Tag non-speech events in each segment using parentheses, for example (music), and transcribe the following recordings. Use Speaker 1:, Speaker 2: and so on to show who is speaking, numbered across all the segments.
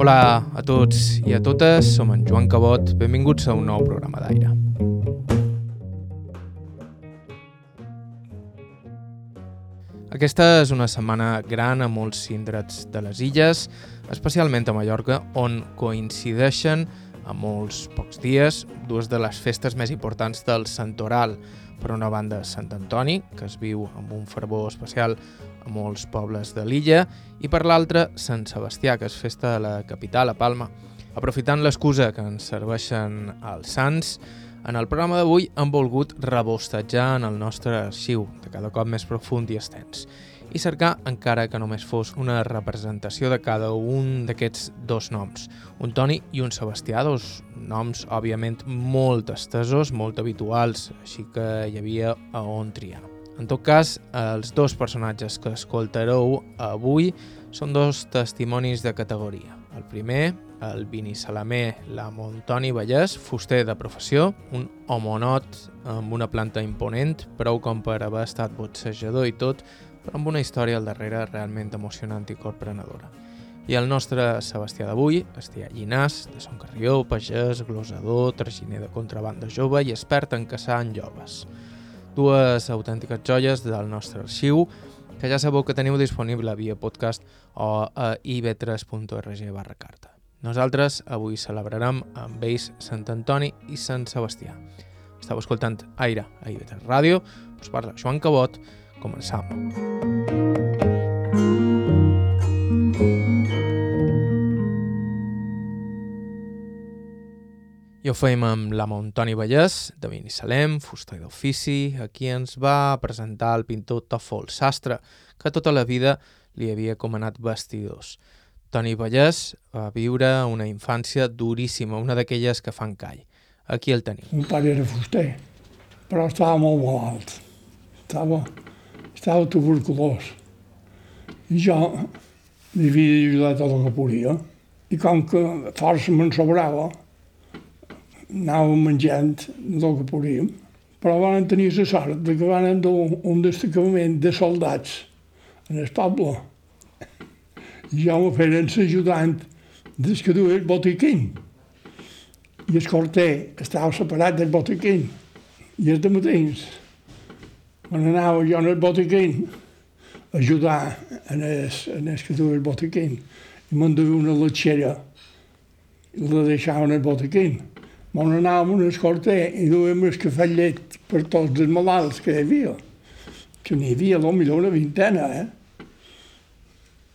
Speaker 1: Hola a tots i a totes, som en Joan Cabot, benvinguts a un nou programa d'aire. Aquesta és una setmana gran a molts indrets de les illes, especialment a Mallorca, on coincideixen a molts pocs dies dues de les festes més importants del Santoral. Per una banda, Sant Antoni, que es viu amb un fervor especial a molts pobles de l'illa, i per l'altra, Sant Sebastià, que és festa de la capital, a Palma. Aprofitant l'excusa que ens serveixen els Sants, en el programa d'avui hem volgut rebostatjar en el nostre arxiu, de cada cop més profund i extens, i cercar, encara que només fos una representació de cada un d'aquests dos noms, un Toni i un Sebastià, dos noms, òbviament, molt estesos, molt habituals, així que hi havia a on triar. En tot cas, els dos personatges que escoltareu avui són dos testimonis de categoria. El primer, el Salamé, la Montoni Vallès, fuster de professió, un homonot amb una planta imponent, prou com per haver estat botsejador i tot, però amb una història al darrere realment emocionant i corprenedora. I el nostre Sebastià d'avui, Estià Llinàs, de Son Carrió, pagès, glosador, traginer de contrabanda jove i expert en caçar en joves. Dues autèntiques joies del nostre arxiu que ja sabeu que teniu disponible via podcast o a ib3.org barra carta. Nosaltres avui celebrarem amb ells Sant Antoni i Sant Sebastià. Estau escoltant Aire a IB3 Ràdio, us parla Joan Cabot, començam. I ho fem amb la Montoni Vallès, de Binissalem, fuster d'ofici, a qui ens va presentar el pintor Tòfol Sastre, que tota la vida li havia comanat vestidors. Toni Vallès va viure una infància duríssima, una d'aquelles que fan call. Aquí el tenim.
Speaker 2: Un pare era fuster, però estava molt malalt. Estava, estava tuberculós. I jo li havia ajudat tot el que podia. I com que força me'n sobrava, anàvem menjant del que podíem, però van tenir la sort de que van dur un destacament de soldats en el poble. I jo me feren l'ajudant des que duia el botiquín. I el corter estava separat del botiquín. I els de matins, quan anava jo en el botiquín, ajudar en el, en el que duia el botiquín, i m'enduia una letxera i la deixava en el botiquín on anàvem un escorter i duem el cafè llet per tots els malalts que hi havia. Que n'hi havia potser una vintena, eh?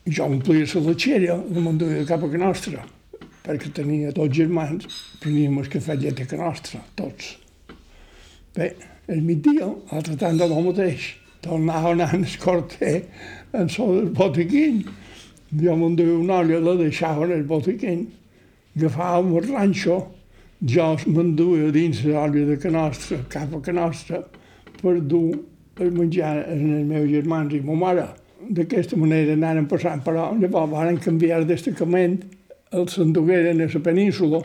Speaker 2: I jo omplia la letxera i me'n duia cap a que nostra, perquè tenia tots germans, preníem el cafè llet a que nostra, tots. Bé, el migdia, altre tant de lo mateix, tornava anant el corter en sol del botiquín. Jo me'n duia una olla, la deixava en el botiquín, agafàvem el ranxo, jo m'enduia dins l'oli de canostra, cap a canostra, per dur el menjar als meus germans i ma mare. D'aquesta manera anaren passant, però llavors van canviar destacament, els s'endugueren a la península,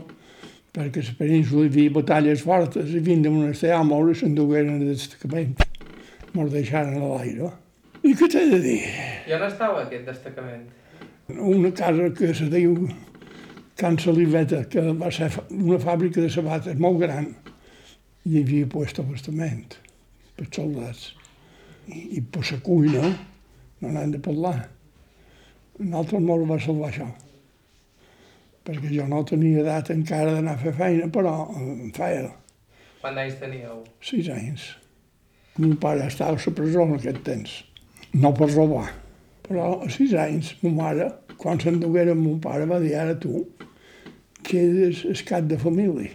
Speaker 2: perquè a la península hi havia batalles fortes, i vint de monestir a moure s'endugueren a destacament. Me'ls deixaren a l'aire. I què t'he de dir?
Speaker 1: I on estava aquest destacament?
Speaker 2: Una casa que se diu Can Saliveta, que va ser una fàbrica de sabates molt gran, hi havia puesto abastament per soldats. I, i per la cuina no n'han de parlar. Nosaltres molt va salvar això, perquè jo no tenia edat encara d'anar a fer feina, però em feia.
Speaker 1: Quants anys teníeu?
Speaker 2: Sis anys. Mon pare estava a la presó en aquest temps, no per robar. Però a sis anys, ma mare, quan s'endugueren mon pare, va dir, ara tu, que és el cap de família.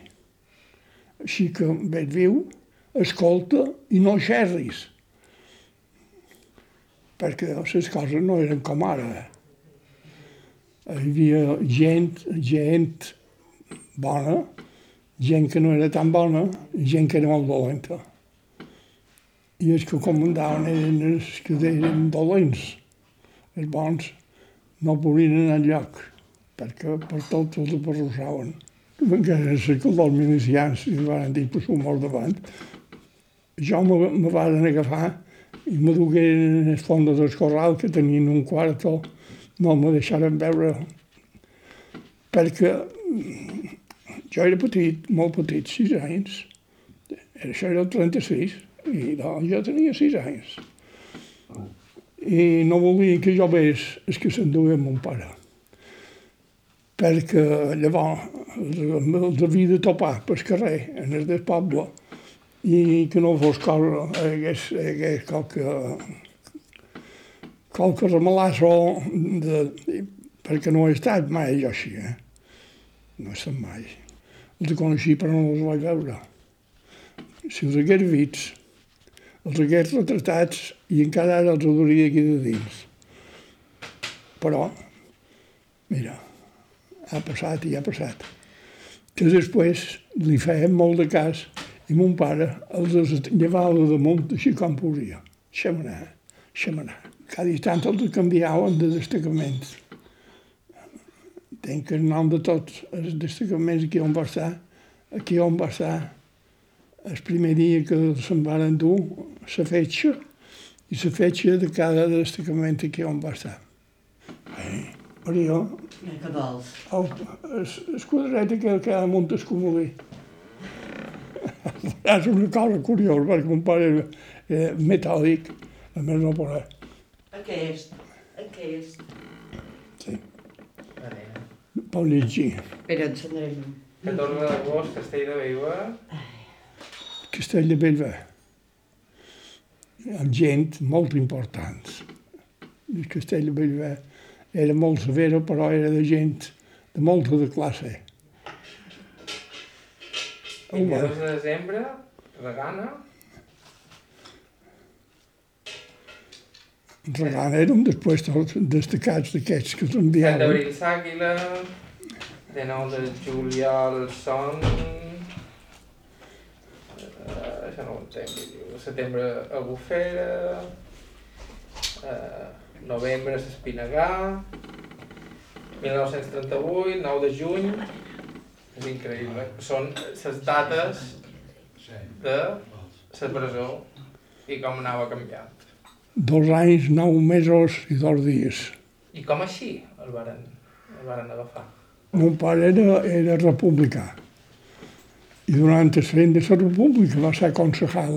Speaker 2: Així que veig viu, escolta i no xerris. Perquè les coses no eren com ara. Hi havia gent, gent bona, gent que no era tan bona gent que era molt dolenta. I els que comandaven eren els que eren dolents. Els bons no podien anar enlloc perquè per tot els abarrossaven. Encara sé que els milicians i van dir per sumar davant. Jo me, me van agafar i me dugueren en el fons del corral que tenien un quarto. No me deixaren veure perquè jo era petit, molt petit, sis anys, això era el 36, i doncs jo tenia sis anys. I no volia que jo vés el que s'enduia mon pare perquè llavors els havia de topar pel carrer, en el del poble, i que no fos cosa, hagués, hagués qualque, qualque remalasso de, perquè no he estat mai jo així, eh? No he estat mai. Els coneixia però no els vaig veure. Si els hagués vist, els hagués retratats i encara ara els adoria aquí de dins. Però, mira, ha passat i ha passat. Que després li feien molt de cas i mon pare els llevava damunt així com podia. Deixem anar, deixem anar. Cada instant els canviaven de destacaments. Tenc el nom de tots els destacaments aquí on va estar, aquí on va estar el primer dia que se'n van dur la fetxa i la fetxa de cada destacament aquí on va estar. Eh, però jo
Speaker 3: Què vols?
Speaker 2: el, el, el quadret aquell que ha damunt el comodí. És una cosa curiosa, perquè mon pare era, era metàl·lic, a més no poder.
Speaker 3: Aquest. Aquest.
Speaker 2: Sí,
Speaker 1: A veure.
Speaker 2: pot llegir.
Speaker 3: Espera, encendrem.
Speaker 1: 14 d'agost, Castell de Bellver.
Speaker 2: Castell de Bellver. Amb gent molt important. El Castell de Bellver era molt severa, però era de gent de molta de classe.
Speaker 1: 22 de desembre, Regana.
Speaker 2: Regant érem després tots destacats d'aquests que
Speaker 1: 7
Speaker 2: s'enviaven.
Speaker 1: d'abril, Sàquila. 19 de juliol, Son. Uh, això no ho entenc. Setembre, Albufera. Uh, novembre, s'Espinagà. 1938, 9 de juny. És increïble. Són les dates de la presó i com anava canviant.
Speaker 2: Dos anys, nou mesos i dos dies.
Speaker 1: I com així el varen, el varen agafar?
Speaker 2: Mon pare era, era republicà i durant el feina de la república va ser concejal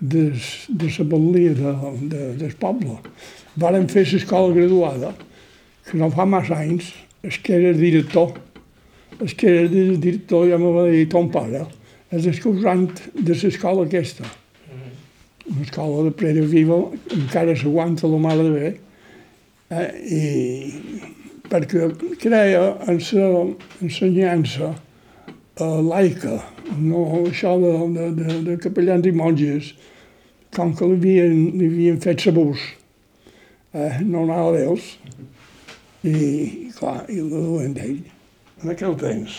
Speaker 2: de, de la batllia de, de, del poble. Varen fer l'escola graduada, que no fa massa anys, el que era director, el que era di- director ja me va dir ton pare, és el causant de l'escola aquesta.
Speaker 1: Mm.
Speaker 2: Una escola de Prera Viva encara s'aguanta la mare de bé, eh, i perquè creia en la ensenyança eh, laica, no això de, de, de, de capellans i monges, com que li havien, li havien fet sabús, eh, i clar, i la duen d'ell. En aquell temps,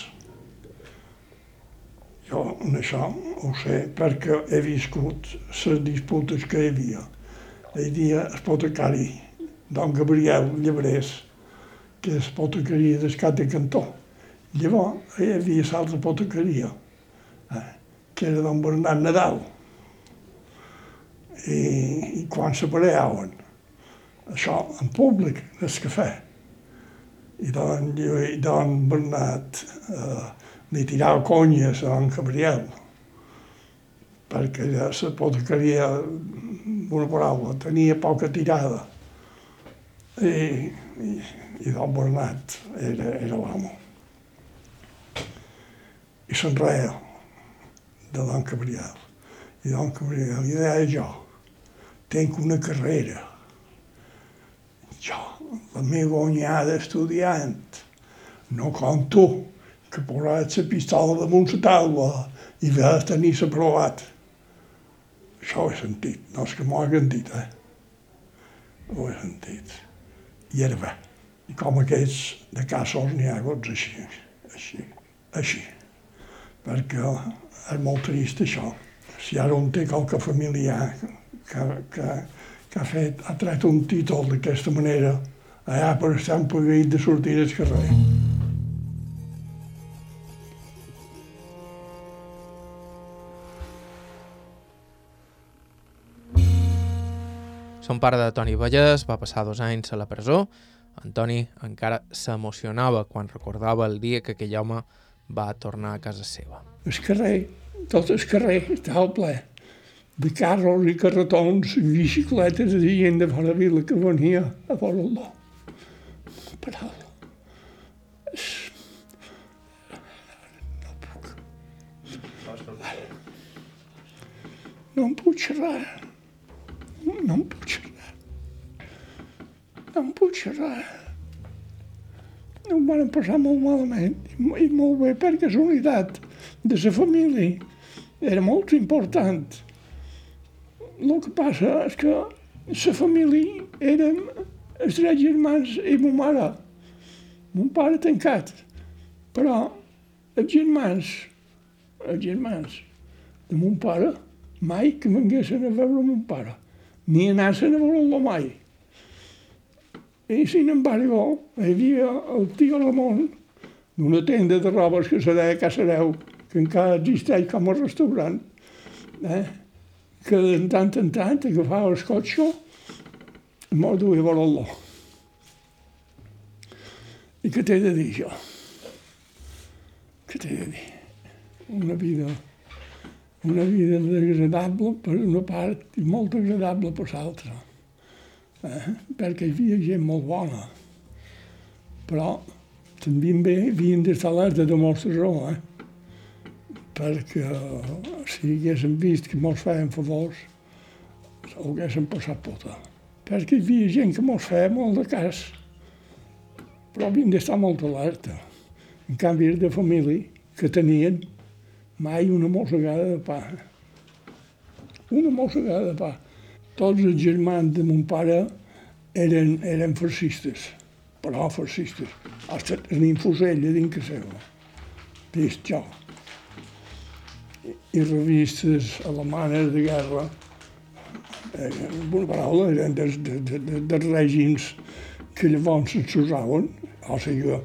Speaker 2: jo en això ho sé perquè he viscut les disputes que hi havia. Hi havia l'apotecari don Gabriel Llebrés, que és l'apotecaria d'Escat de Cantó. Llavors hi havia l'altra apotecaria, eh, que era don Bernat Nadal. I, i quan s'apareaven, això en públic, en el cafè, i don, i don Bernat eh, li tirava conyes a don Gabriel, perquè ja la apotecaria, una paraula, tenia poca tirada. I, i, i don Bernat era, era l'amo. I se'n reia de don Gabriel. I don Gabriel li deia jo, tenc una carrera. Jo, la meva onyada estudiant, no com tu, que posats la pistola damunt la taula i vas tenir aprovat. Això ho he sentit, no és que m'ho hagin dit, eh? Ho he sentit. I era bé. I com aquests de casos n'hi ha hagut així, així, així. Perquè és molt trist això. Si ara un té qualque familiar que, que, que ha, fet, ha tret un títol d'aquesta manera, allà per estar empeguit de sortir al carrer.
Speaker 1: Son pare de Toni Vallès va passar dos anys a la presó, Antoni encara s'emocionava quan recordava el dia que aquell home va tornar a casa seva.
Speaker 2: El carrer, tot el carrer estava ple de carros i carretons i bicicletes de gent de fora vila que venia a veure-lo. Però (sighs) no puc. No em puc xerrar. No em puc xerrar. No em puc xerrar. No em van passar molt malament i, mo- i molt bé perquè la unitat de la família era molt important. El que passa és que la família érem els tres germans i ma mare. Mon pare tancat. Però els germans, els germans de mon pare, mai que venguessin a veure mon pare, ni anassin a veure-lo mai. I sin embargo, hi havia el tio Ramon, d'una tenda de robes que se deia Casareu, que encara existeix com a restaurant, eh? Que de tant en tant agafava el cotxe i me'l duia a veure-lo. I què t'he de dir jo? Què t'he de dir? Una vida, una vida desagradable per una part i molt agradable per l'altra. Eh? Perquè hi havia gent molt bona. Però també bé havien d'estar alerta de molta raó, eh? Perquè si haguéssim vist que mos feien favors, ho haguéssim passat pota. Perquè hi havia gent que mos feia molt de cas, però havien d'estar molt alerta. En canvi, de família que tenien mai una mossegada de pa. Una mossegada de pa. Tots els germans de mon pare eren, eren fascistes, però fascistes. Hasta el ninfusell dins que seva. Vist jo i revistes alemanes de guerra, eh, amb una paraula, eren dels, de, de, de, dels règims que llavors s'usaven, o sigui,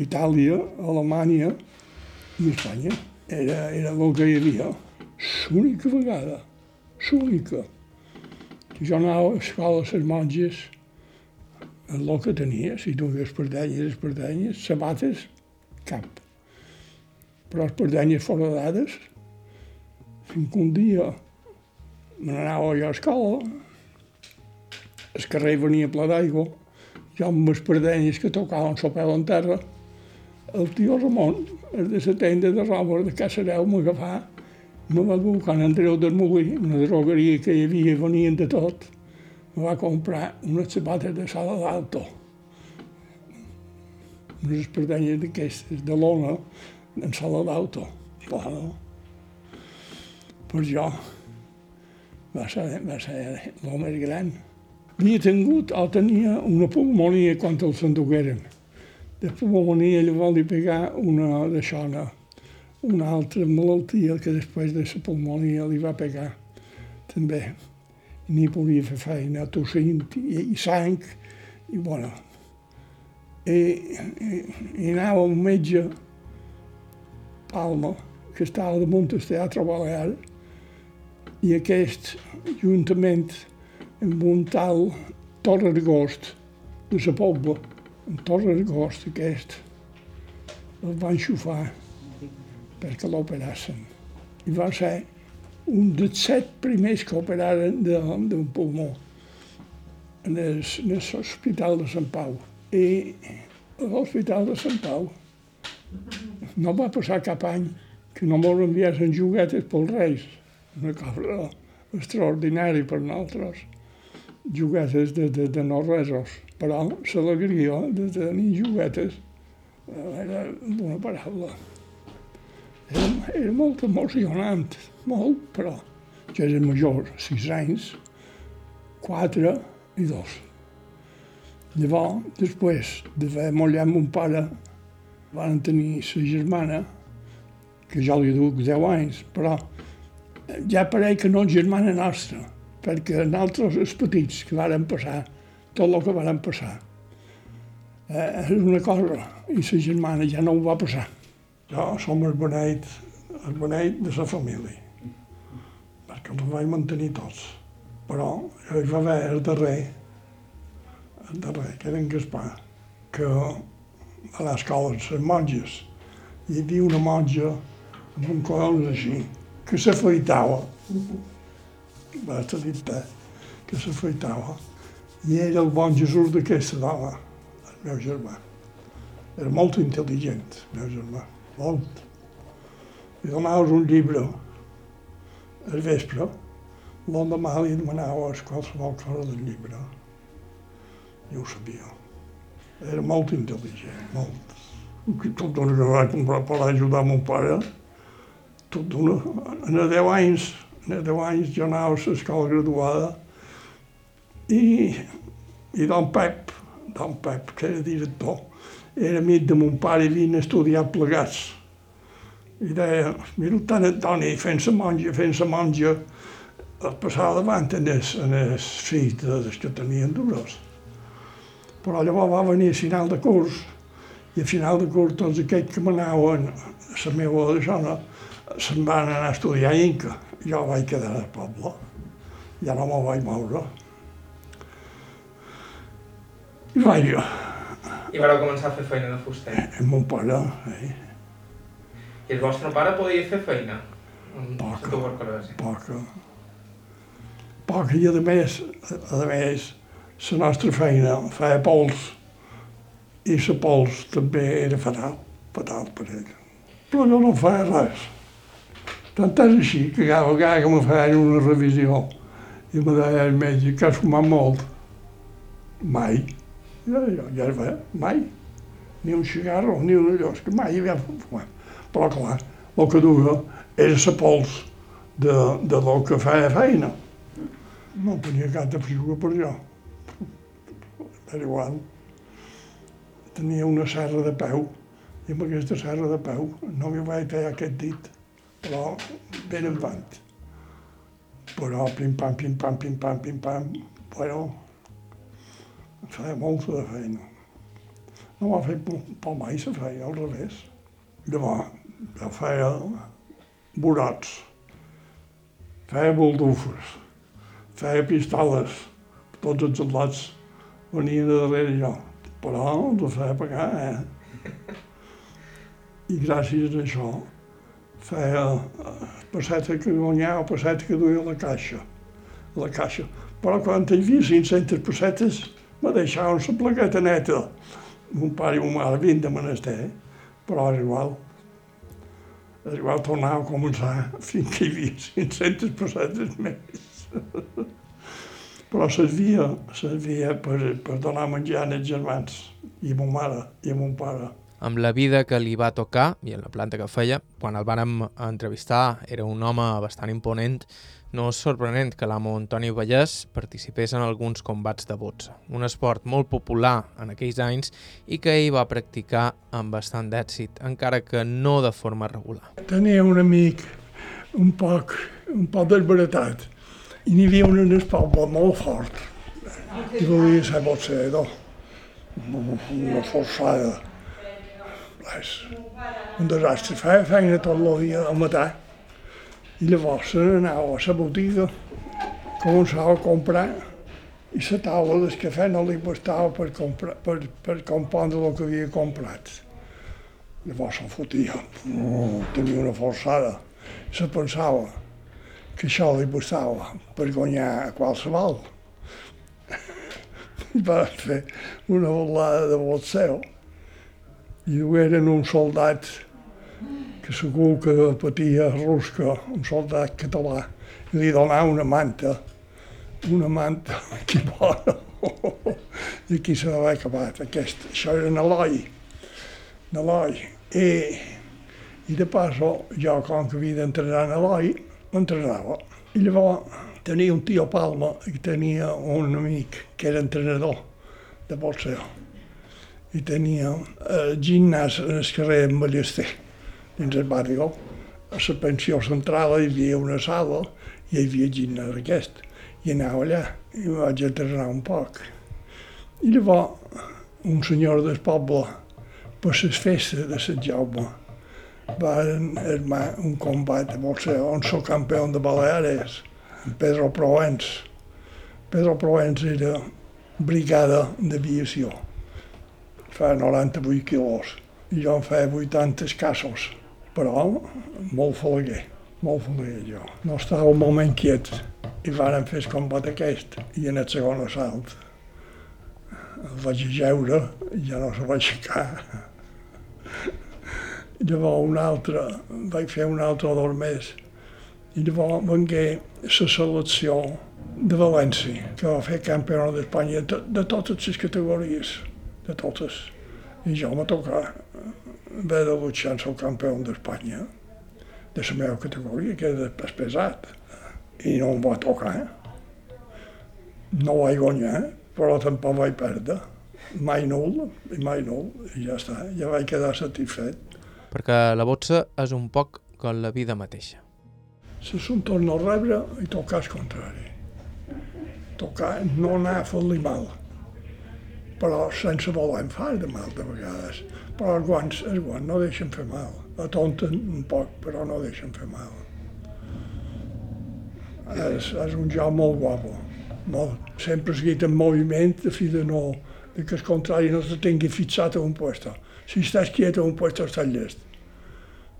Speaker 2: Itàlia, Alemanya i Espanya. Era, era el que hi havia. L'única vegada, l'única. Que jo anava a l'escola a les monges, el que tenia, si tu hagués espardenyes, espardenyes, sabates, cap. Però espardenyes foradades, fins que un dia me n'anava jo a escola, el carrer venia ple d'aigua, jo amb les perdenyes que tocaven la peu en terra, el tio Ramon, el de la tenda de roba de Casareu, m'agafà, me va dur quan Andreu del Molí, una drogueria que hi havia, venien de tot, me va comprar unes sabates de sala d'alto, unes espardenyes d'aquestes, de lona, en sala d'auto, clar? Per jo va ser, va ser el més gran. Havia tingut o tenia una pulmonia quan el s'endugueren. De pulmonia li pegar una d'això, una, una altra malaltia que després de la pulmonia li va pegar també. Ni podia fer feina, tossint i, i sang, i bueno. I, i, i anava un metge, Palma, que estava damunt del Teatre Balear, i aquest, juntament amb un tal Torre d'Agost de la Pobla, en Torre d'Agost aquest, el van xufar perquè l'operassin. I va ser un dels set primers que operaren d'un pulmó en l'Hospital de Sant Pau. I l'Hospital de Sant Pau no va passar cap any que no mos enviessin juguetes pels Reis una cosa extraordinària per nosaltres, juguetes de, de, de no resos, però l'alegria de tenir juguetes era una paraula. Era, era molt emocionant, molt, però jo era major, sis anys, quatre i dos. Llavors, després d'haver mollat mon pare, van tenir la germana, que jo li duc 10 anys, però ja pareix que no és germana nostra, perquè nosaltres, els petits, que varen passar, tot el que varen passar, eh, és una cosa, i la germana ja no ho va passar. Jo som el beneit, el beneit de la família, perquè els vaig mantenir tots. Però hi va haver el darrer, el darrer, que era en Gaspar, que a l'escola les monges hi havia una monja amb un collons així, que s'afeitava, va estar dit bé, que s'afeitava, i era el bon Jesús d'aquesta dona, el meu germà. Era molt intel·ligent, el meu germà, molt. I donaves un llibre al vespre, l'endemà li demanaves qualsevol cosa del llibre. I ho sabia. Era molt intel·ligent, molt. Tot d'una que va comprar per ajudar mon pare, tot d'una... En 10 anys, en 10 anys jo anava a l'escola graduada i, i don Pep, don Pep, que era director, era amic de mon pare i havien estudiat plegats. I deia, mira el tant Antoni fent la monja, fent la monja, el passava davant en els, en els fills dels que tenien dures. Però llavors va venir a final de curs, i a final de curs tots aquells que m'anaven a la meva zona se'n van anar a estudiar a Inca. Jo vaig quedar al poble, ja no me'n vaig moure. I vaig jo,
Speaker 1: I vareu començar a fer feina de fuster.
Speaker 2: amb mon pare, eh,
Speaker 1: I el vostre pare podia fer feina?
Speaker 2: Poca. poca. Poca, i a més, a més, la nostra feina feia pols, i la pols també era fatal, fatal per ell. Però jo no feia res. Tant és així que cada vegada que me feien una revisió i me deia el metge que has fumat molt, mai. Jo, jo, ja va, mai. Ni un cigarro, ni un allò, que mai havia fumat. Però clar, el que duia era la pols de, de lo que feia feina. No tenia cap de figura per jo. Era igual. Tenia una serra de peu i amb aquesta serra de peu no m'hi vaig tallar aquest dit, però ben enfant. Però pim-pam, pim-pam, pim-pam, pim-pam, bueno, feia molta de feina. No va fer por mai se feia, al revés. Llavors, jo feia brots, feia buldufes, feia pistoles, tots els soldats venien a darrere jo, però els feia pagar, eh? I gràcies a això feia eh, passeta que guanyava, passeta que duia la caixa, la caixa. Però quan hi havia 500 pessetes, me deixaven la plaqueta neta. Mon pare i mon mare havien de menester, però és igual. És igual tornar a començar fins que hi havia 500 pessetes més. Però servia, servia per, per donar menjar als germans i a mon mare i a mon pare.
Speaker 1: Amb la vida que li va tocar i en la planta que feia, quan el vàrem entrevistar era un home bastant imponent, no és sorprenent que l'amo Antoni Vallès participés en alguns combats de boxa, un esport molt popular en aquells anys i que ell va practicar amb bastant d'èxit, encara que no de forma regular.
Speaker 2: Tenia un amic un poc, un poc desbaratat i n'hi havia un en el poble molt fort i volia ser boxeador. Una forçada. Un desastre. Feia feina tot el dia al matí i llavors se n'anava a la botiga, començava a comprar i la taula del cafè no li bastava per, comprar, per, per compondre el que havia comprat. Llavors se'n fotia, oh, tenia una forçada. Se pensava que això li bastava per guanyar a qualsevol. Va fer una volada de boxeo. I eren un soldat que segur que patia rusca, un soldat català, i li donava una manta, una manta (laughs) que bona. I aquí se va acabat, aquest. Això era Naloi, Naloi. I, I de passo, jo, com que havia d'entrenar Naloi, m'entrenava. I llavors tenia un tio Palma i tenia un amic que era entrenador de boxeo. I tenia eh, gimnàs en el carrer en Ballester dins el barri. A la pensió central hi havia una sala i hi havia gimnàs aquest. I anava allà i vaig entrenar un poc. I llavors un senyor del poble, per les festes de Sant Jaume, va armar un combat de boxeo on soc campió de Baleares, en Pedro Provenç. Pedro Provenç era brigada d'aviació. Feia 98 quilos i jo en feia 80 escassos, però molt falaguer, molt falaguer jo. No estava molt inquiet i varen fer el combat aquest i en el segon assalt el vaig jeure i ja no se va aixecar. Llavors un altre, vaig fer un altre dos més i llavors vengué la selecció de València, que va fer campió d'Espanya de, de totes les categories, de totes. I jo me toca haver de luchar el campió d'Espanya, de la meva categoria, que era pes pesat. I no em va tocar. No vaig guanyar, però tampoc vaig perdre. Mai nul, i mai nul, i ja està, ja vaig quedar satisfet.
Speaker 1: Perquè la boxa és un poc com la vida mateixa.
Speaker 2: Si un torna a rebre i tocar el contrari. Tocar, no anar a fer-li mal, però sense voler em fa de mal de vegades. Però els guants, els guants no deixen fer mal. Atonten un poc, però no deixen fer mal. És, és un joc molt guapo molt. Sempre seguit en moviment, de fi de no, de que el contrari no se tingui fixat a un puesto. Si estàs quiet a un puesto, estàs llest.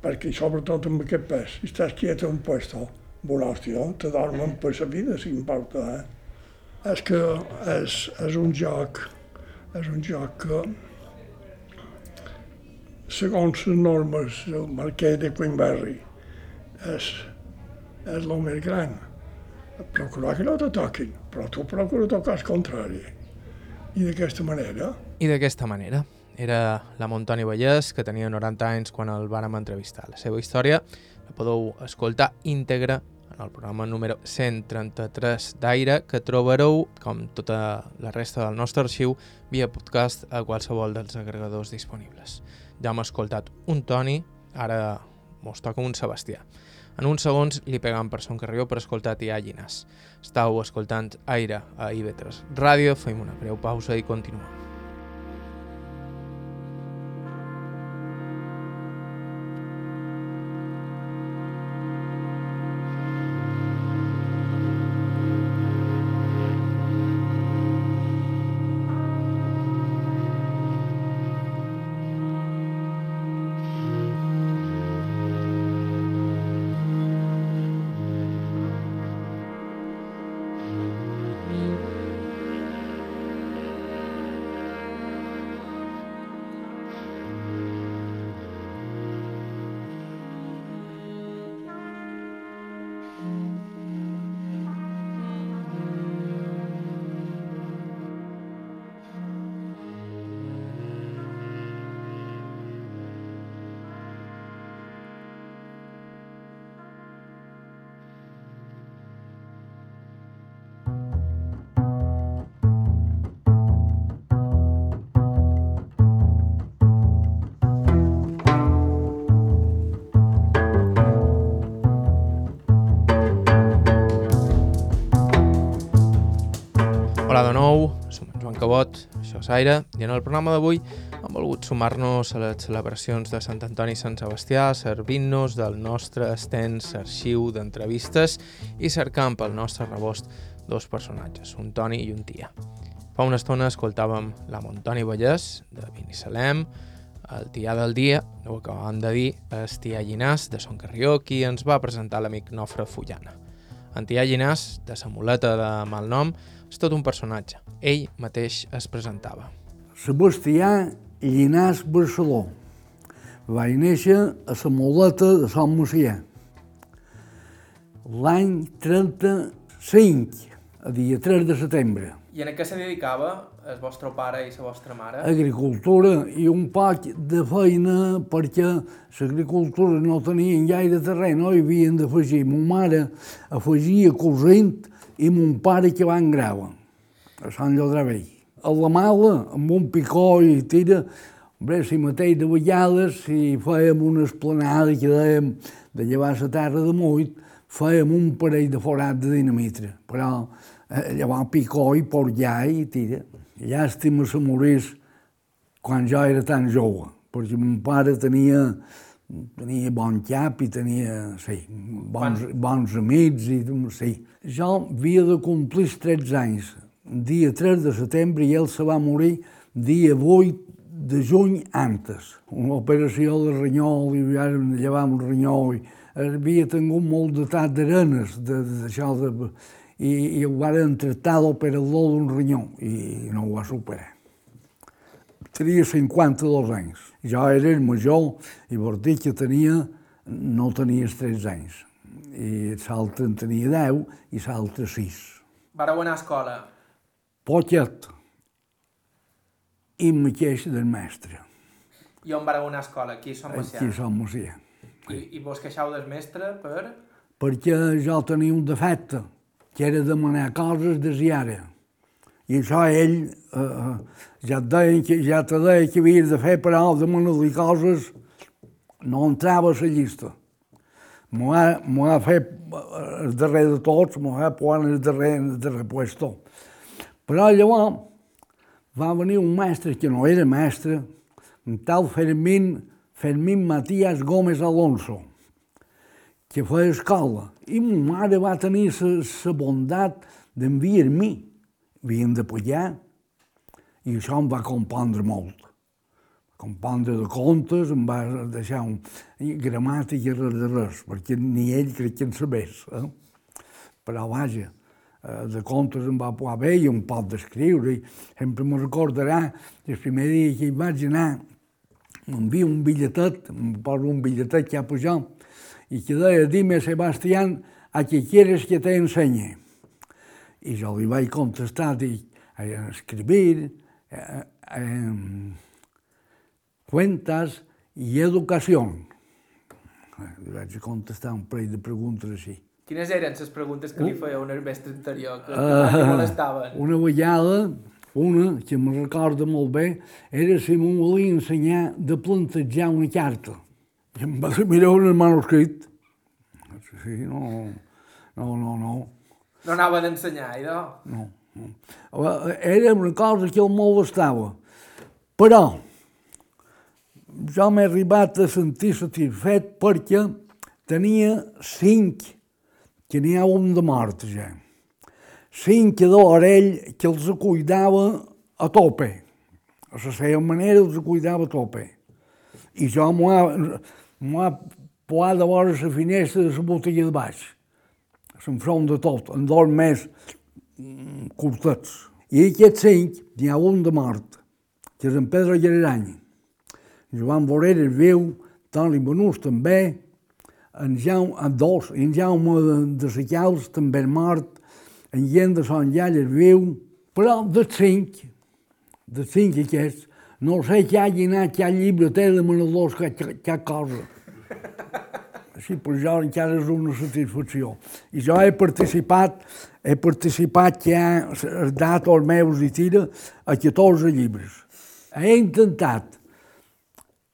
Speaker 2: Perquè, sobretot amb aquest pes, si estàs quiet a un puesto, bon hòstia, te dormen per la vida, si importa, eh? És que és, és un joc, és un joc que, segons les normes del marquès de Queenberry, és, és el més gran procurar que no te toquin, però tu procura tocar el contrari. I d'aquesta manera...
Speaker 1: I d'aquesta manera. Era la Montoni Vallès, que tenia 90 anys quan el vàrem entrevistar. La seva història la podeu escoltar íntegra el programa número 133 d'Aire, que trobareu, com tota la resta del nostre arxiu, via podcast a qualsevol dels agregadors disponibles. Ja hem escoltat un Toni, ara mos toca un Sebastià. En uns segons li pegam per son carrió per escoltar Tia Llinàs. Estau escoltant Aire a IB3 Ràdio, fem una breu pausa i continuem. Aire, i en el programa d'avui hem volgut sumar-nos a les celebracions de Sant Antoni i Sant Sebastià, servint-nos del nostre extens arxiu d'entrevistes i cercant pel nostre rebost dos personatges, un Toni i un Tia. Fa una estona escoltàvem la Montoni Vallès, de Binissalem, el Tià del dia, ho acabàvem de dir, és Tià Llinàs, de Son Carrió, qui ens va presentar l'amic Nofre Fullana. En Tià Llinàs, de sa muleta de mal nom, és tot un personatge. Ell mateix es presentava.
Speaker 4: Sebastià Llinàs Barceló. Vaig néixer a la muleta de Sant Macià. L'any 35, a dia 3 de setembre.
Speaker 1: I en què se dedicava el vostre pare i la vostra mare?
Speaker 4: Agricultura i un poc de feina perquè l'agricultura no tenien gaire terreny, no hi havien d'afegir. Mon mare afegia cosint i mon pare que va en grava, a Sant Llodrà Vell. A la mala, amb un picó i tira, bé, si mateix de vegades, si fèiem una esplanada que dèiem de llevar la terra de muit, fèiem un parell de forat de dinamitra, però eh, llavors picó i porjar i tira. Llàstima se morís quan jo era tan jove, perquè mon pare tenia, tenia bon cap i tenia, sí, bons, bons amics i sí. Jo havia de complir 13 anys, dia 3 de setembre, i ell se va morir dia 8 de juny antes. Una operació de ranyol i vam llevar un ranyol i havia tingut molt de tat d'arenes d'això de, de, i, i ho van tractar l'operador d'un ranyó i no ho va superar. Tenia 52 anys. Jo era el major i vol dir que tenia, no tenia 13 anys. I l'altre en tenia 10 i l'altre 6.
Speaker 1: Vareu anar a escola?
Speaker 4: Poquet. I mateix del mestre.
Speaker 1: I on vareu anar a escola? Aquí Sant Macià?
Speaker 4: Aquí Sant Macià.
Speaker 1: I, I vos queixau del mestre per...
Speaker 4: Perquè jo tenia un defecte, que era demanar coses de ziara. I això ell eh, ja, et deia que, ja te deia que havies de fer, però demanar-li coses no entrava a la llista. M'ho ha, ha fet el darrer de tots, m'ho ha posat el darrer, el darrer puesto. Però llavors va venir un mestre que no era mestre, un tal Fermín, Fermín Matías Gómez Alonso, que feia escola. I ma mare va tenir la bondat d'enviar-me. Havien de pujar. I això em va compondre molt. Compondre de contes, em va deixar un gramàtica res de res, perquè ni ell crec que en sabés. Eh? Però vaja, de contes em va posar bé i un pot d'escriure. I sempre me recordarà el primer dia que hi vaig anar, m'envia un bitlletet, em posa un bitlletet que ha pujat, i que deia, dime, Sebastián, a què quieres que te enseñe? I jo li vaig contestar, dic, a escribir, eh, eh, cuentas i educació. Li vaig contestar un parell de preguntes així.
Speaker 1: Quines eren les preguntes que li feia un mestre anterior que, que uh, molestaven? (laughs)
Speaker 4: Una vegada, una que me recorda molt bé, era si m'ho volia ensenyar de plantejar una carta. I em va dir, mireu el manuscrit. Sí, no, no, no, no.
Speaker 1: No anava d'ensenyar, idò?
Speaker 4: No, no. Era una cosa que el molestava. Però jo m'he arribat a sentir satisfet perquè tenia cinc, que n'hi ha un de mort ja, cinc de l'orell que els cuidava a tope. A la seva manera els cuidava a tope. I jo m'ho ha, m'ho ha posat de vora la finestra de la botella de baix, s'enfront de tot, en dos més curtets. I aquests cinc, n'hi ha un de mort, que és en Pedro Llerany, Joan és viu, Toni Benús també, en Jaume, en dos, en Jaume de, de Sacals també és mort, en Gent de Sant Llall és viu, però de cinc, de cinc aquests, no sé que hagi anat que llibre té de menadors que, que cosa. Sí, però jo encara és una satisfacció. I jo he participat, he participat que ha dat els meus i tira a 14 llibres. He intentat,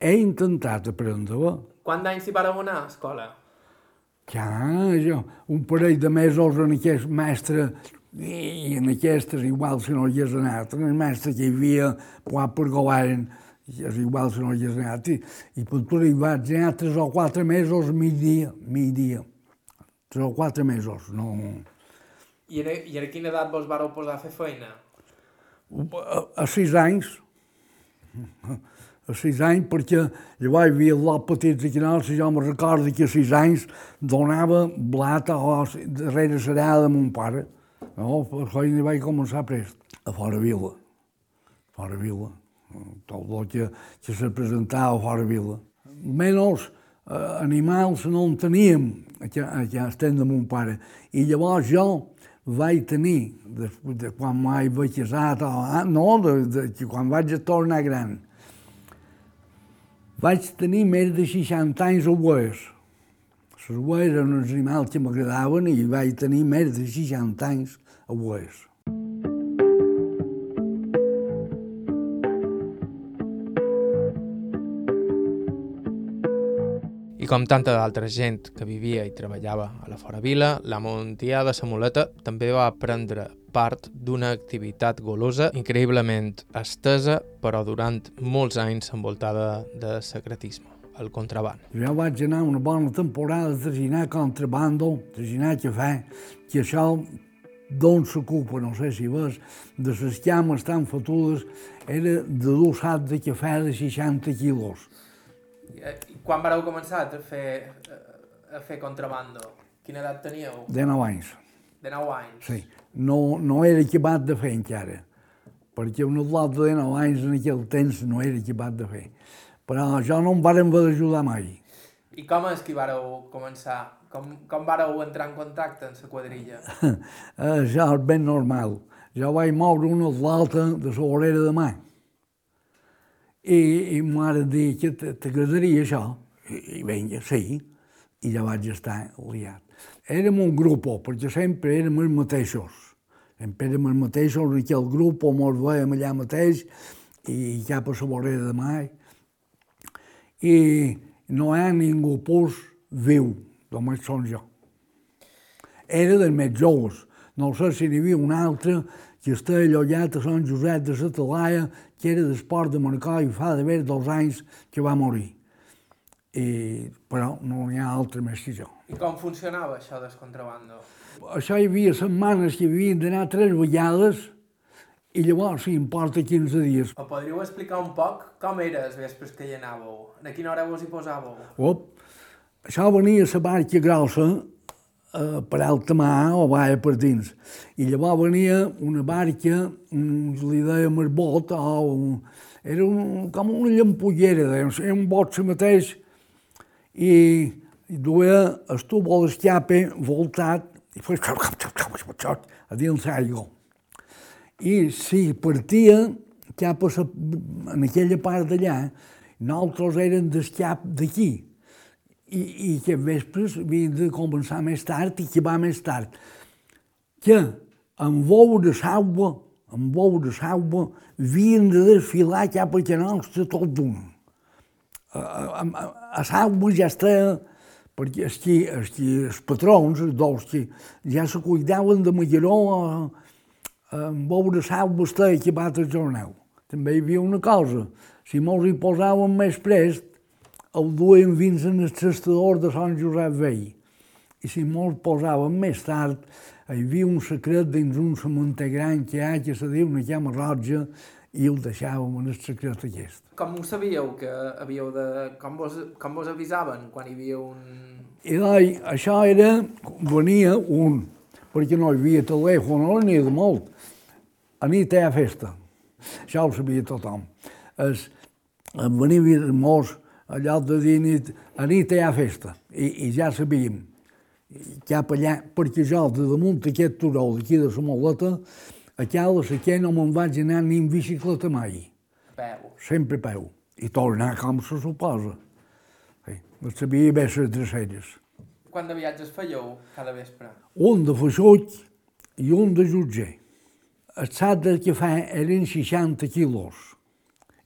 Speaker 4: he intentat aprendre-ho.
Speaker 1: Quant d'anys hi vareu anar a escola?
Speaker 4: Ja, jo, un parell de mesos en aquest mestre i en aquestes igual si no hi has anat. En el mestre que hi havia posat per govern, igual si no hi has anat. I, i tot hi vaig anar tres o quatre mesos, mig dia, mig dia. Tres o quatre mesos, no...
Speaker 1: I a, i a quina edat vos vareu posar a fer feina?
Speaker 4: A, a sis anys. A sis anys, perquè llavors hi havia lot petits aquí no, si jo me recordo que a sis anys donava blat a darrere serada de mon pare. No, per feina vaig començar prest, a fora vila. A fora vila. Tot el que, que se presentava fora vila. Menys eh, animals no en teníem, que, que estem de mon pare. I llavors jo vaig tenir, de, de quan m'he casat, o, no, de, de, de, quan vaig tornar gran, vaig tenir més de 60 anys a oes. Les oes eren uns animals que m'agradaven i vaig tenir més de 60 anys a
Speaker 1: I com tanta d'altra gent que vivia i treballava a la Fora Vila, la Montià de Samoleta també va prendre part d'una activitat golosa increïblement estesa, però durant molts anys envoltada de secretisme, el contraband.
Speaker 4: Jo vaig anar una bona temporada a traginar contrabando, traginar cafè, que això d'on la culpa, no sé si ves, de les llames tan fotudes, era de dur sac de cafè de 60 quilos.
Speaker 1: Quan vareu començar a fer, a fer contrabando? Quina edat teníeu?
Speaker 4: De 9 anys.
Speaker 1: De 9 anys?
Speaker 4: Sí. No, no era equipat de fer encara, perquè un atlot de 9 anys en aquell temps no era equipat de fer. Però jo no em varen haver d'ajudar mai.
Speaker 1: I com és que vareu començar? Com, com vareu entrar en contacte amb la quadrilla? (laughs)
Speaker 4: Això és ben normal. Jo vaig moure una atlota de la vorera de mà. I, i mare dir que t'agradaria això. I, I vinga, sí. I ja vaig estar liat. Érem un grup, perquè sempre érem els mateixos. Sempre érem els mateixos en aquell grup, on ens veiem allà mateix, i cap a la vorera de mà. I no hi ha ningú pus viu, només som jo. Era dels més joves. No sé si n'hi havia un altre que està allotjat a Sant Josep de la Talaia, que era d'esport de Marcó i fa d'haver dos anys que va morir. I, però no n'hi ha altre més que jo.
Speaker 1: I com funcionava això del contrabando?
Speaker 4: Això hi havia setmanes que havien d'anar tres vegades i llavors, si importa 15 dies.
Speaker 1: O podríeu explicar un poc com era els vespres que hi anàveu? A quina hora vos hi posàveu?
Speaker 4: Op, això venia la barca grossa eh, per alta mà o vaia per dins. I llavors venia una barca, un, li dèiem el bot, o un, era un, com una llampullera, dèiem, era un bot si mateix, i, i duia el tubo d'escape voltat, i fos a dins l'aigua. I si partia cap a sa, en aquella part d'allà, nosaltres érem d'escap d'aquí, i, i que vespres havien de començar més tard i que va més tard. Que en bou de saua, en bou de saua, havien de desfilar cap a canals de tot d'un. A, a, a, a saua ja està, perquè els, que, els, que, els patrons, els dos que ja se cuidaven de Magaró, en bou de saua està equipat al jornal. També hi havia una cosa, si mos hi posàvem més prest, el duien fins en el trastador de Sant Josep Vell. I si molt posàvem més tard, hi havia un secret dins un cementer gran que hi ha, que se diu una llama roja, i el deixàvem en el secret aquest.
Speaker 1: Com ho sabíeu que havíeu de... Com vos, com vos avisaven quan hi havia un...
Speaker 4: I doncs, això era, venia un, perquè no hi havia telèfon, no n'hi de molt. A nit hi ha festa. Això ho sabia tothom. Es, venia molts, allò de dir nit, a nit hi ha festa, i, i ja sabíem cap allà, perquè jo de damunt aquest turó d'aquí de la Moleta, a Cala Saquer no me'n vaig anar ni en bicicleta mai,
Speaker 1: peu.
Speaker 4: sempre peu, i tornar com se suposa. Sí, no sabia bé les dreceres.
Speaker 1: Quant de viatges fèieu cada vespre?
Speaker 4: Un de Feixuig i un de Jutger. El sac de cafè eren 60 quilos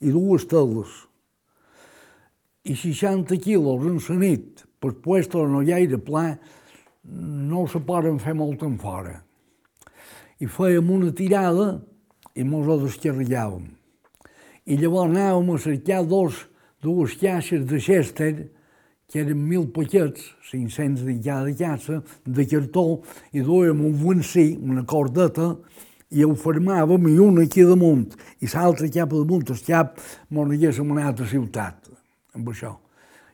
Speaker 4: i dues teles i 60 quilos en la nit per puesto no gaire pla no se poden fer molt en fora. I fèiem una tirada i mos ho descarregàvem. I llavors anàvem a cercar dos, dues caixes de Chester, que eren mil paquets, 500 de cada caixa, de cartó, i duèiem un vencí, una cordeta, i ho formàvem i un aquí damunt, i l'altre cap damunt, el cap, mos n'haguéssim anat a ciutat amb això.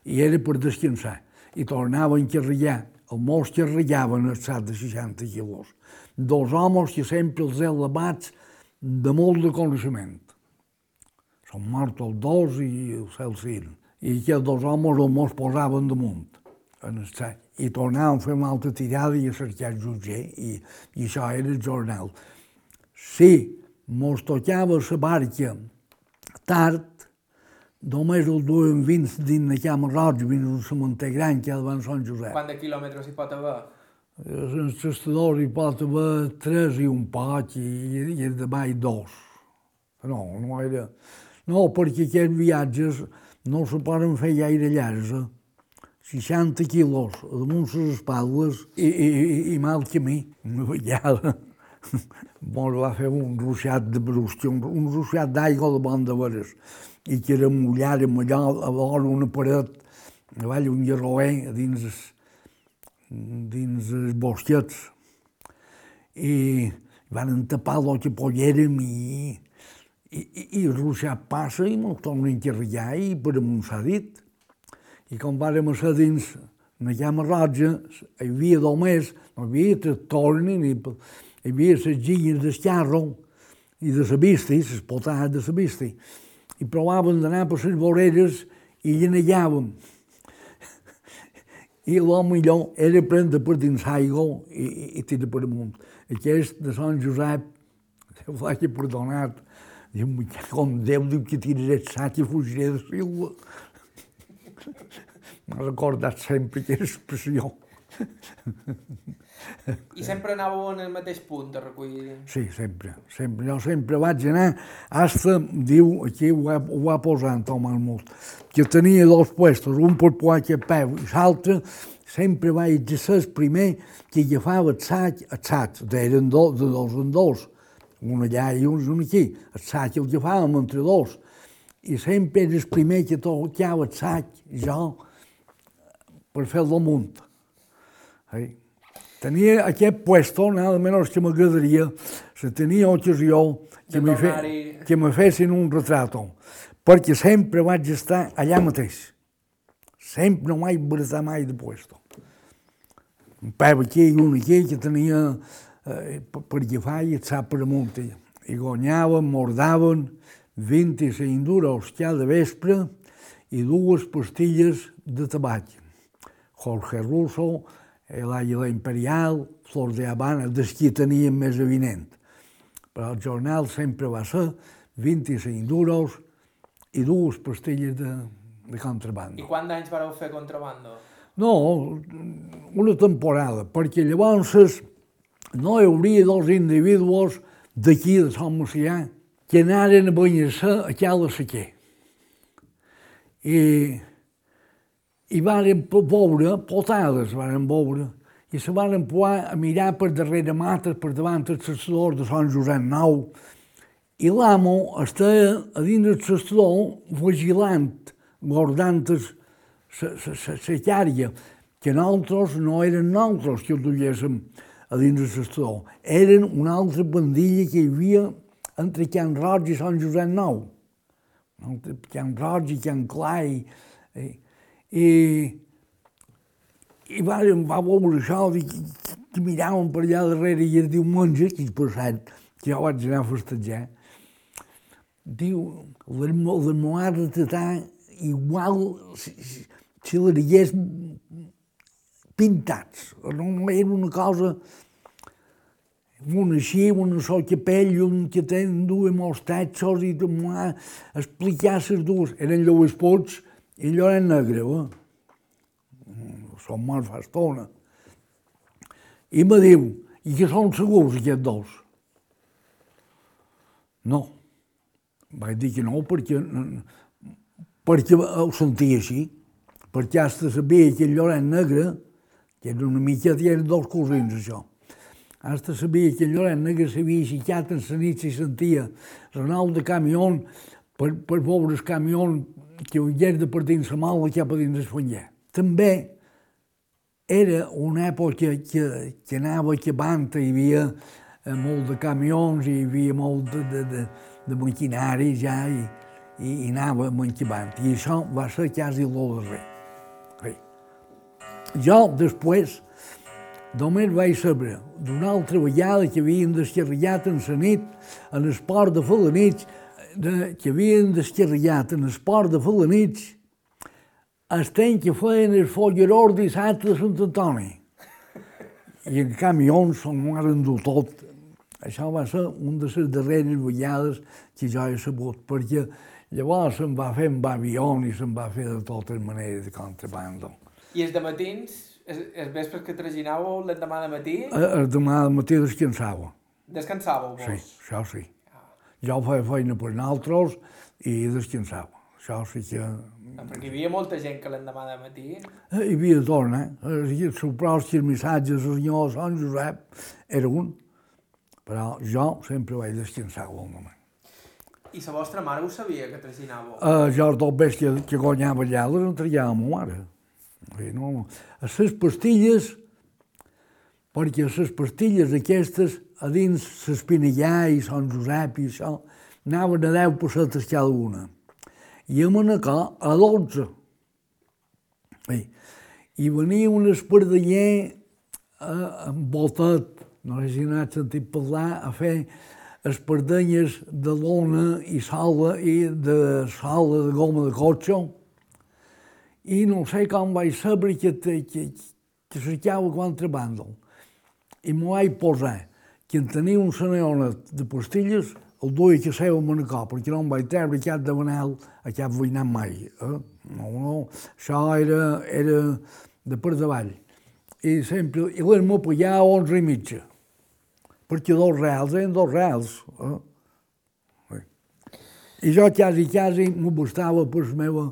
Speaker 4: I era per descansar. I tornaven a carregar. Els molts carregaven el sac de 60 quilos. Dos homes que sempre els he elevats de molt de coneixement. Són morts els dos i el Celsin. I aquests dos homes els mos posaven damunt en el sac. I tornaven a fer una altra tirada i a cercar el jutger. I, I això era el jornal. Si mos tocava la barca tard, només el duien fins dins la cama roig, fins al cementer gran que ha davant Sant Josep.
Speaker 1: Quant de quilòmetres hi pot haver?
Speaker 4: En el testador hi pot haver tres i un poc i, i el de baix dos. No, no era... No, perquè aquests viatges no se poden fer gaire llargs. eh? 60 quilos damunt les espatlles i, i, i, i mal camí. Una vegada mos va fer un ruixat de brusc, un, un ruixat d'aigua de bon de veres, i que era mullat amb allò a vora una paret, avall un garroer dins, es- dins els bosquets. i van tapar el que pollérem i, i, i, i el ruixat passa i mos tornen a encarregar i per amunt s'ha dit. I com vàrem ser dins la llama roja, hi havia només, no hi havia tractors ni, hi havia les gilles del i de la vista, les potades de la vista. I provàvem d'anar per les voreres i llenejàvem. I el millor era prendre per dins l'aigua i, i, i tirar per amunt. Aquest de Sant Josep, que vagi perdonat, diu, com Déu diu que tiraré el sac i fugiré de Silva. (laughs) M'ha recordat sempre aquesta expressió.
Speaker 1: I sempre anàveu en el mateix punt de recollir...
Speaker 4: Sí, sempre, sempre. Jo sempre vaig anar, hasta, diu, aquí ho va, ho va posar en Tom Almut, que tenia dos puestos, un per poder peu i l'altre sempre vaig ser el primer que agafava el sac, el sac, eren do, de dos en dos, un allà i un, un aquí, el sac el agafàvem entre dos, i sempre era el primer que tocava el sac, jo, per fer el damunt. Eh? Tenia aquest puesto, nada menys que m'agradaria, si tenia ocasió que me, fe, que me fessin un retrato, perquè sempre vaig estar allà mateix. Sempre no vaig baratar mai de puesto. Un peu aquí i un aquí que tenia eh, per agafar i estar per amunt. I guanyaven, mordaven 25 duros cada vespre i dues pastilles de tabac. Jorge Russo, el Àguila Imperial, Flor de Habana, des qui teníem més evident. Però el jornal sempre va ser 25 duros i dues pastilles de, de contrabando.
Speaker 1: I quants anys vareu fer contrabando?
Speaker 4: No, una temporada, perquè llavors no hi hauria dos individus d'aquí de Sant Macià que anaren a banyar-se a cada sequer. I i varen veure, potades varen veure, i se varen poder a mirar per darrere mates, per davant el sestador de Sant Josep Nou, i l'amo estava a dins del sestador vigilant, guardant la cària, que nosaltres no eren nosaltres que el duguéssim a dins del sestador, eren una altra bandilla que hi havia entre Can Roig i Sant Josep Nou. Can Roig i Can Clai. Eh? I, i va, va veure això, i, que miràvem per allà darrere i es diu monja, que és cert, que jo vaig anar a festejar, diu, les, les moars de tatà igual si, si, si les hagués pintats. No era una cosa un així, un sol capell, un que ten dues mostatxos i m'ha explicar les dues. Eren Lluís Puig i Lloret Negre, eh? Som morts fa estona. I me diu, i que són segurs aquests dos? No. Vaig dir que no perquè, perquè ho sentia així, perquè hasta sabia que el Lloret Negre, que era una mica, eren dos cosins, això. Hasta sabia que el Lloret Negre s'havia aixecat en la nit i sentia renou de camió per, per veure el camió que havia de per dins la mala cap a dins fanyer. També era una època que, que anava acabant, hi havia eh, molt de camions, hi havia molt de, de, de, de maquinari ja, i, i, i anava acabant. I això va ser quasi el darrer. Sí. Jo, després, només vaig saber d'una altra vegada que havien descarregat en la nit, en el port de Falanits, de, que havien descarregat en el port de Falanits, el temps que feien el folleror dissabte de Sant Antoni. I en camions se'n m'ho endur tot. Això va ser una de les darreres vegades que jo he sabut, perquè llavors se'n va fer amb avió i se'n va fer de totes maneres de contrabando.
Speaker 1: I els de matins, els, els vespres que traginàveu l'endemà de matí?
Speaker 4: El demà de matí descansava.
Speaker 1: Descansàveu vos?
Speaker 4: Sí, això sí. Jo feia feina per nosaltres i descansava. Això sí que...
Speaker 1: No, perquè hi havia molta gent que l'endemà de matí...
Speaker 4: Eh, Hi havia tot, eh? Els seus el missatge del senyor Sant Josep era un, però jo sempre vaig descansar un moment.
Speaker 1: I la vostra mare ho sabia, que traginàveu?
Speaker 4: Uh, jo els dos que, que guanyava allà les entregava a ma mare. Sí, no, no. A les pastilles perquè les pastilles aquestes, a dins l'Espinellà i Sant Josep i això, anaven a 10 pessetes cada una. I a Manacor a 12. Bé, I venia un espardeller eh, amb botet, no sé si n'has sentit parlar, a fer espardenyes de lona i sala i de sala de goma de cotxe. I no sé com vaig saber que, que, que, que cercava contrabando. I m'ho vaig posar que en tenia un saneonet de pastilles el duia que seu a Manacor, perquè no em vaig treure cap de Manel a cap veïnat mai. Eh? No, no, això era, era de per davall. I sempre, i l'hem pagar a 11 i mitja, perquè dos reals eren dos reals. Eh? I jo quasi, quasi m'ho bastava per la meva,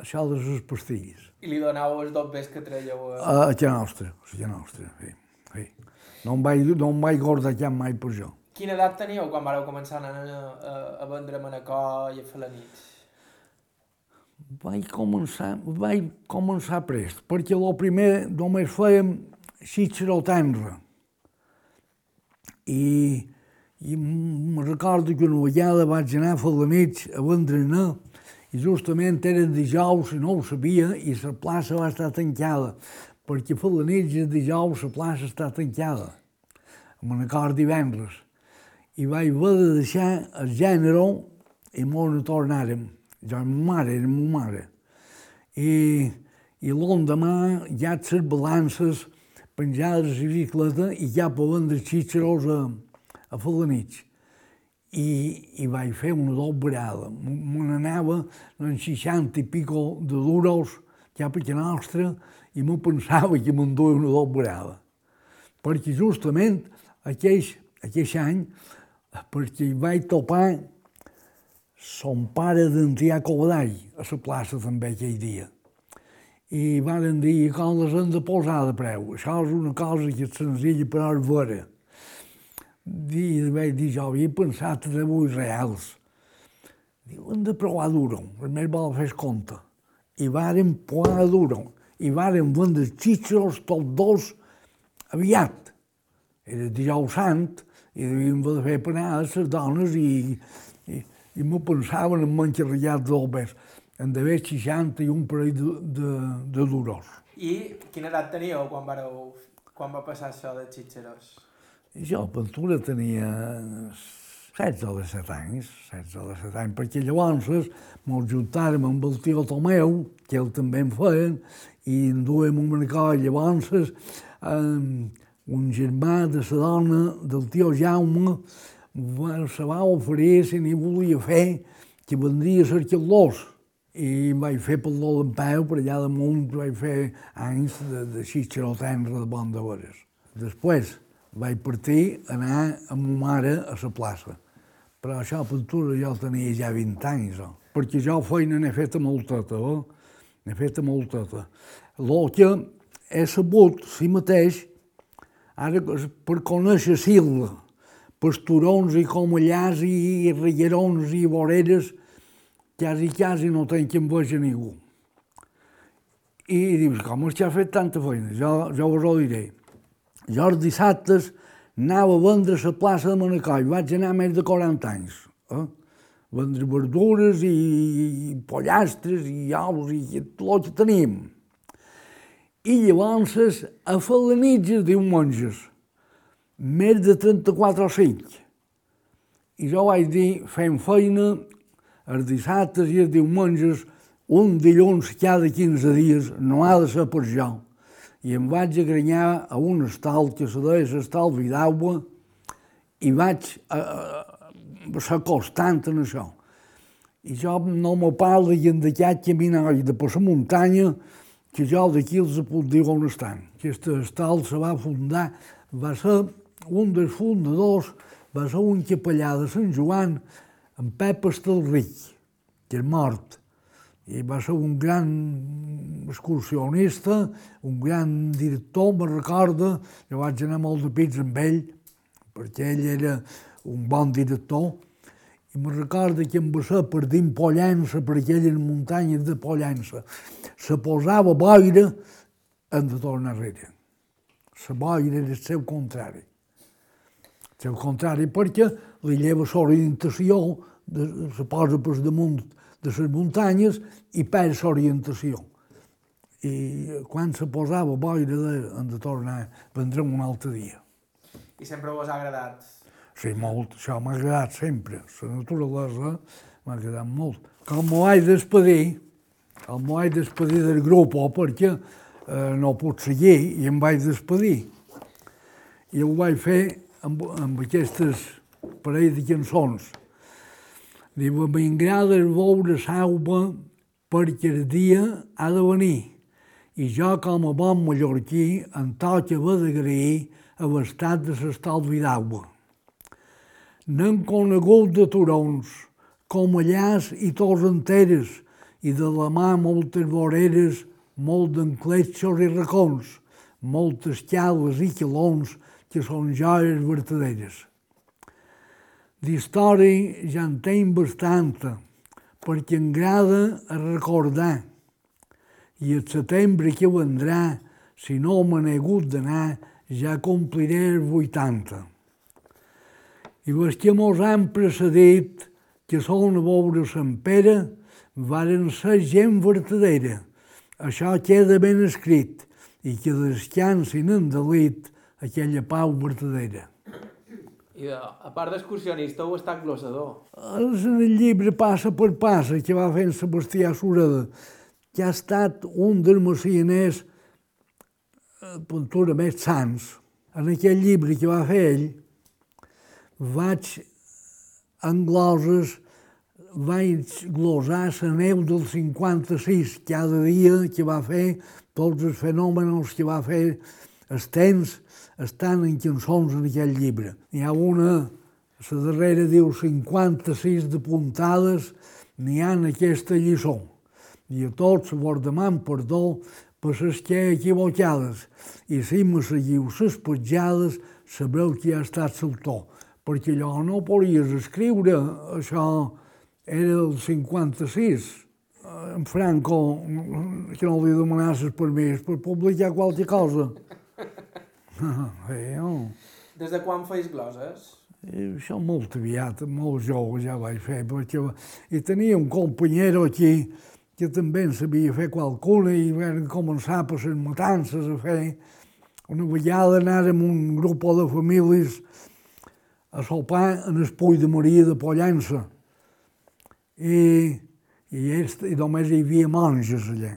Speaker 4: això de les pastilles.
Speaker 1: I li donàveu els dobbers que traieu a...
Speaker 4: A, a nostra, a casa nostra, sí. sí. No em vaig, no em vaig gordar cap mai per això.
Speaker 1: Quina edat teníeu quan vareu començar a, a, a vendre manacor i a fer la nit?
Speaker 4: Vaig començar, vaig començar prest, perquè el primer només fèiem xitxer o tenra. I, i me recordo que una vegada vaig anar a fer la nit a vendre anar i justament eren dijous i no ho sabia i la plaça va estar tancada perquè fer la nit i dijous la plaça està tancada amb un acord divendres i vaig haver de deixar el gènere i molt no tornàrem. Jo i ma mare, era ma mare. I, i l'endemà ja les balances penjades la bicicleta i ja per vendre xitxeros a, a fer la nit. I, I vaig fer una doblada. Me n'anava en 60 i pico de duros cap a casa nostra i me pensava que me'n duia una doblada. Perquè justament aquell, aquell any perquè hi vaig topar son pare d'Antià Covadall a la plaça també aquell dia. I van dir que les hem de posar de preu. Això és una cosa que és senzilla però és vera. I vaig dir, jo havia pensat de 8 reals. Diu, hem de provar duro, el més vol fer compte. I vàrem provar duro. I vàrem vendre xitxos tots dos aviat. Era dijous sant, i devíem de fer penades les dones i, i, i m'ho pensaven en menjarrellat d'albers. En d'haver 60 i un parell de, de, de duros.
Speaker 1: I quina edat teníeu quan, vareu, quan va passar això de xitxeros?
Speaker 4: I jo a Ventura tenia 16 o 17 anys, 16 o 17 anys, perquè llavors mos juntàrem amb el tio Tomeu, que ell també en feien, i duem un mercat llavors eh, un germà de la dona del tio Jaume se va oferir si n'hi volia fer que vendria a cercar l'os i vaig fer pel lot en peu, per allà damunt vaig fer anys de, de tenra de bon de veres. Després vaig partir a anar amb ma mare a la plaça. Però això a pintura jo tenia ja 20 anys, oh. perquè jo feina n'he feta molteta, oh? N'he feta molteta. El que he sabut, si mateix, Ara, per conèixer Silva, pasturons i comellars i reguerons i voreres, quasi, quasi no tenc vegi ningú. I dius, com és que ha fet tanta feina? Jo, jo vos ho diré. Jo els dissabtes anava a vendre la plaça de Manacor, vaig anar més de 40 anys. Eh? Vendre verdures i, i pollastres i ous i tot el que teníem i llavors a fer la nit els diumenges, més de 34 o 5. I jo vaig dir, fem feina els dissabtes i els diumenges, un dilluns cada 15 dies, no ha de ser per jo. I em vaig agranyar a un estal que se deia l'estal Vidaua i vaig a, a ser constant en això. I jo no me parlo d'aquest caminar de per la muntanya que jo d'aquí els puc dir on estan. Aquest estal se va fundar, va ser un dels fundadors, va ser un capellà de Sant Joan, en Pep Estelric, que és mort. I va ser un gran excursionista, un gran director, me recorda, jo vaig anar molt de pits amb ell, perquè ell era un bon director, i me recorda que em va ser per dins Pollença, per aquelles muntanyes de Pollença se posava boira, hem de tornar enrere. La boira era el seu contrari. El seu contrari perquè li lleva l'orientació, se posa per damunt de les muntanyes i perd l'orientació. I quan se posava boira de, de tornar, vendrem un altre dia.
Speaker 1: I sempre vos ha agradat?
Speaker 4: Sí, molt, això m'ha agradat sempre. La naturalesa m'ha agradat molt. Com m'ho vaig despedir, com m'ho vaig despedir del grup, oh, perquè eh, no puc seguir, i em vaig despedir. I ho vaig fer amb, amb aquestes parell de cançons. Diu, m'agrada veure l'aigua perquè el dia ha de venir. I jo, com a bon mallorquí, em toca haver d'agrair a l'estat de l'estalvi d'aigua. N'hem conegut de turons, com allàs i tots enteres, i de la mà moltes voreres, molt d'encletxos i racons, moltes cales i quilons que són joies verdaderes. D'història ja en tenc bastanta, perquè em agrada a recordar. I el setembre que vendrà, si no me n'he hagut d'anar, ja compliré els 80. I els que mos han precedit, que a veure Sant Pere, varen ser gent vertadera. Això queda ben escrit i que descansin en delit aquella pau vertadera.
Speaker 1: I a part d'excursionista, glossador.
Speaker 4: És en el llibre Passa per Passa, que va fent Sebastià Sureda, que ha estat un dels messianers eh, pintura més sants. En aquell llibre que va fer ell, vaig en gloses, vaig glosar la neu del 56, cada dia que va fer, tots els fenòmenos que va fer, els temps, estan en cançons en aquell llibre. N'hi ha una, la darrera diu 56 de puntades, n'hi ha en aquesta lliçó. I a tots vos deman perdó per les que equivocades. I si me seguiu les petjades, sabreu qui ha estat l'autor. Perquè allò no podies escriure, això era el 56. En Franco, que no li demanasses permís per publicar qualque cosa. (laughs) Eh, no.
Speaker 1: Des de quan feis gloses?
Speaker 4: I això molt aviat, molt jove ja vaig fer, perquè i tenia un companyero aquí que també en sabia fer qualcuna i vam començar per les matances a fer. Una vegada anàrem un grup de famílies a sopar en el Puig de Maria de Pollença. I, i, est, i només hi havia monges allà.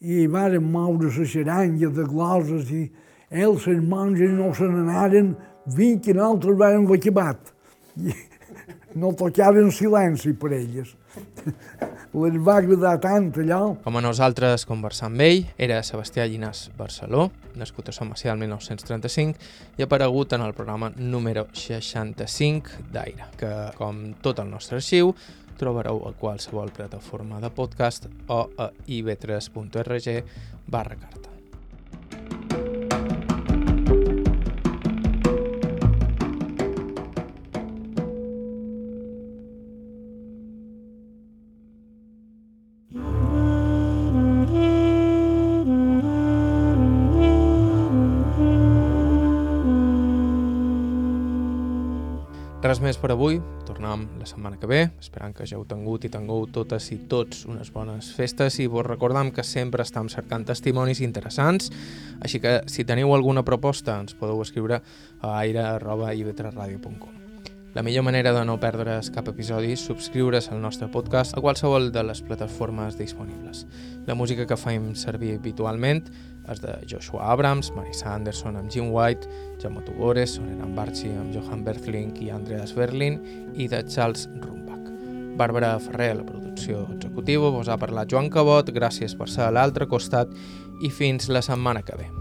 Speaker 4: I vàrem moure la xaranga de gloses i ells, les monges, no se n'anaren, vint que nosaltres vàrem acabat. I (laughs) no tocaven silenci per elles. (laughs) Les va agradar tant allò.
Speaker 1: Com a nosaltres conversar amb ell, era Sebastià Llinàs Barceló, nascut a Sant Macià el 1935 i aparegut en el programa número 65 d'Aire, que, com tot el nostre arxiu, trobareu a qualsevol plataforma de podcast o a ib3.org barra carta. Més per avui, tornem la setmana que ve, esperant que ja heu tingut i tingueu totes i tots unes bones festes. I vos recordam que sempre estem cercant testimonis interessants, així que si teniu alguna proposta ens podeu escriure a aire.ib3radio.com. La millor manera de no perdre's cap episodi és subscriure's al nostre podcast a qualsevol de les plataformes disponibles. La música que faim servir habitualment és de Joshua Abrams, Marisa Anderson amb Jim White, Jaume Tugores, Soneran Barchi amb Johan Berthling i Andreas Berlin i de Charles Rumbach. Bàrbara Ferrer, la producció executiva, vos ha parlat Joan Cabot, gràcies per ser a l'altre costat i fins la setmana que ve.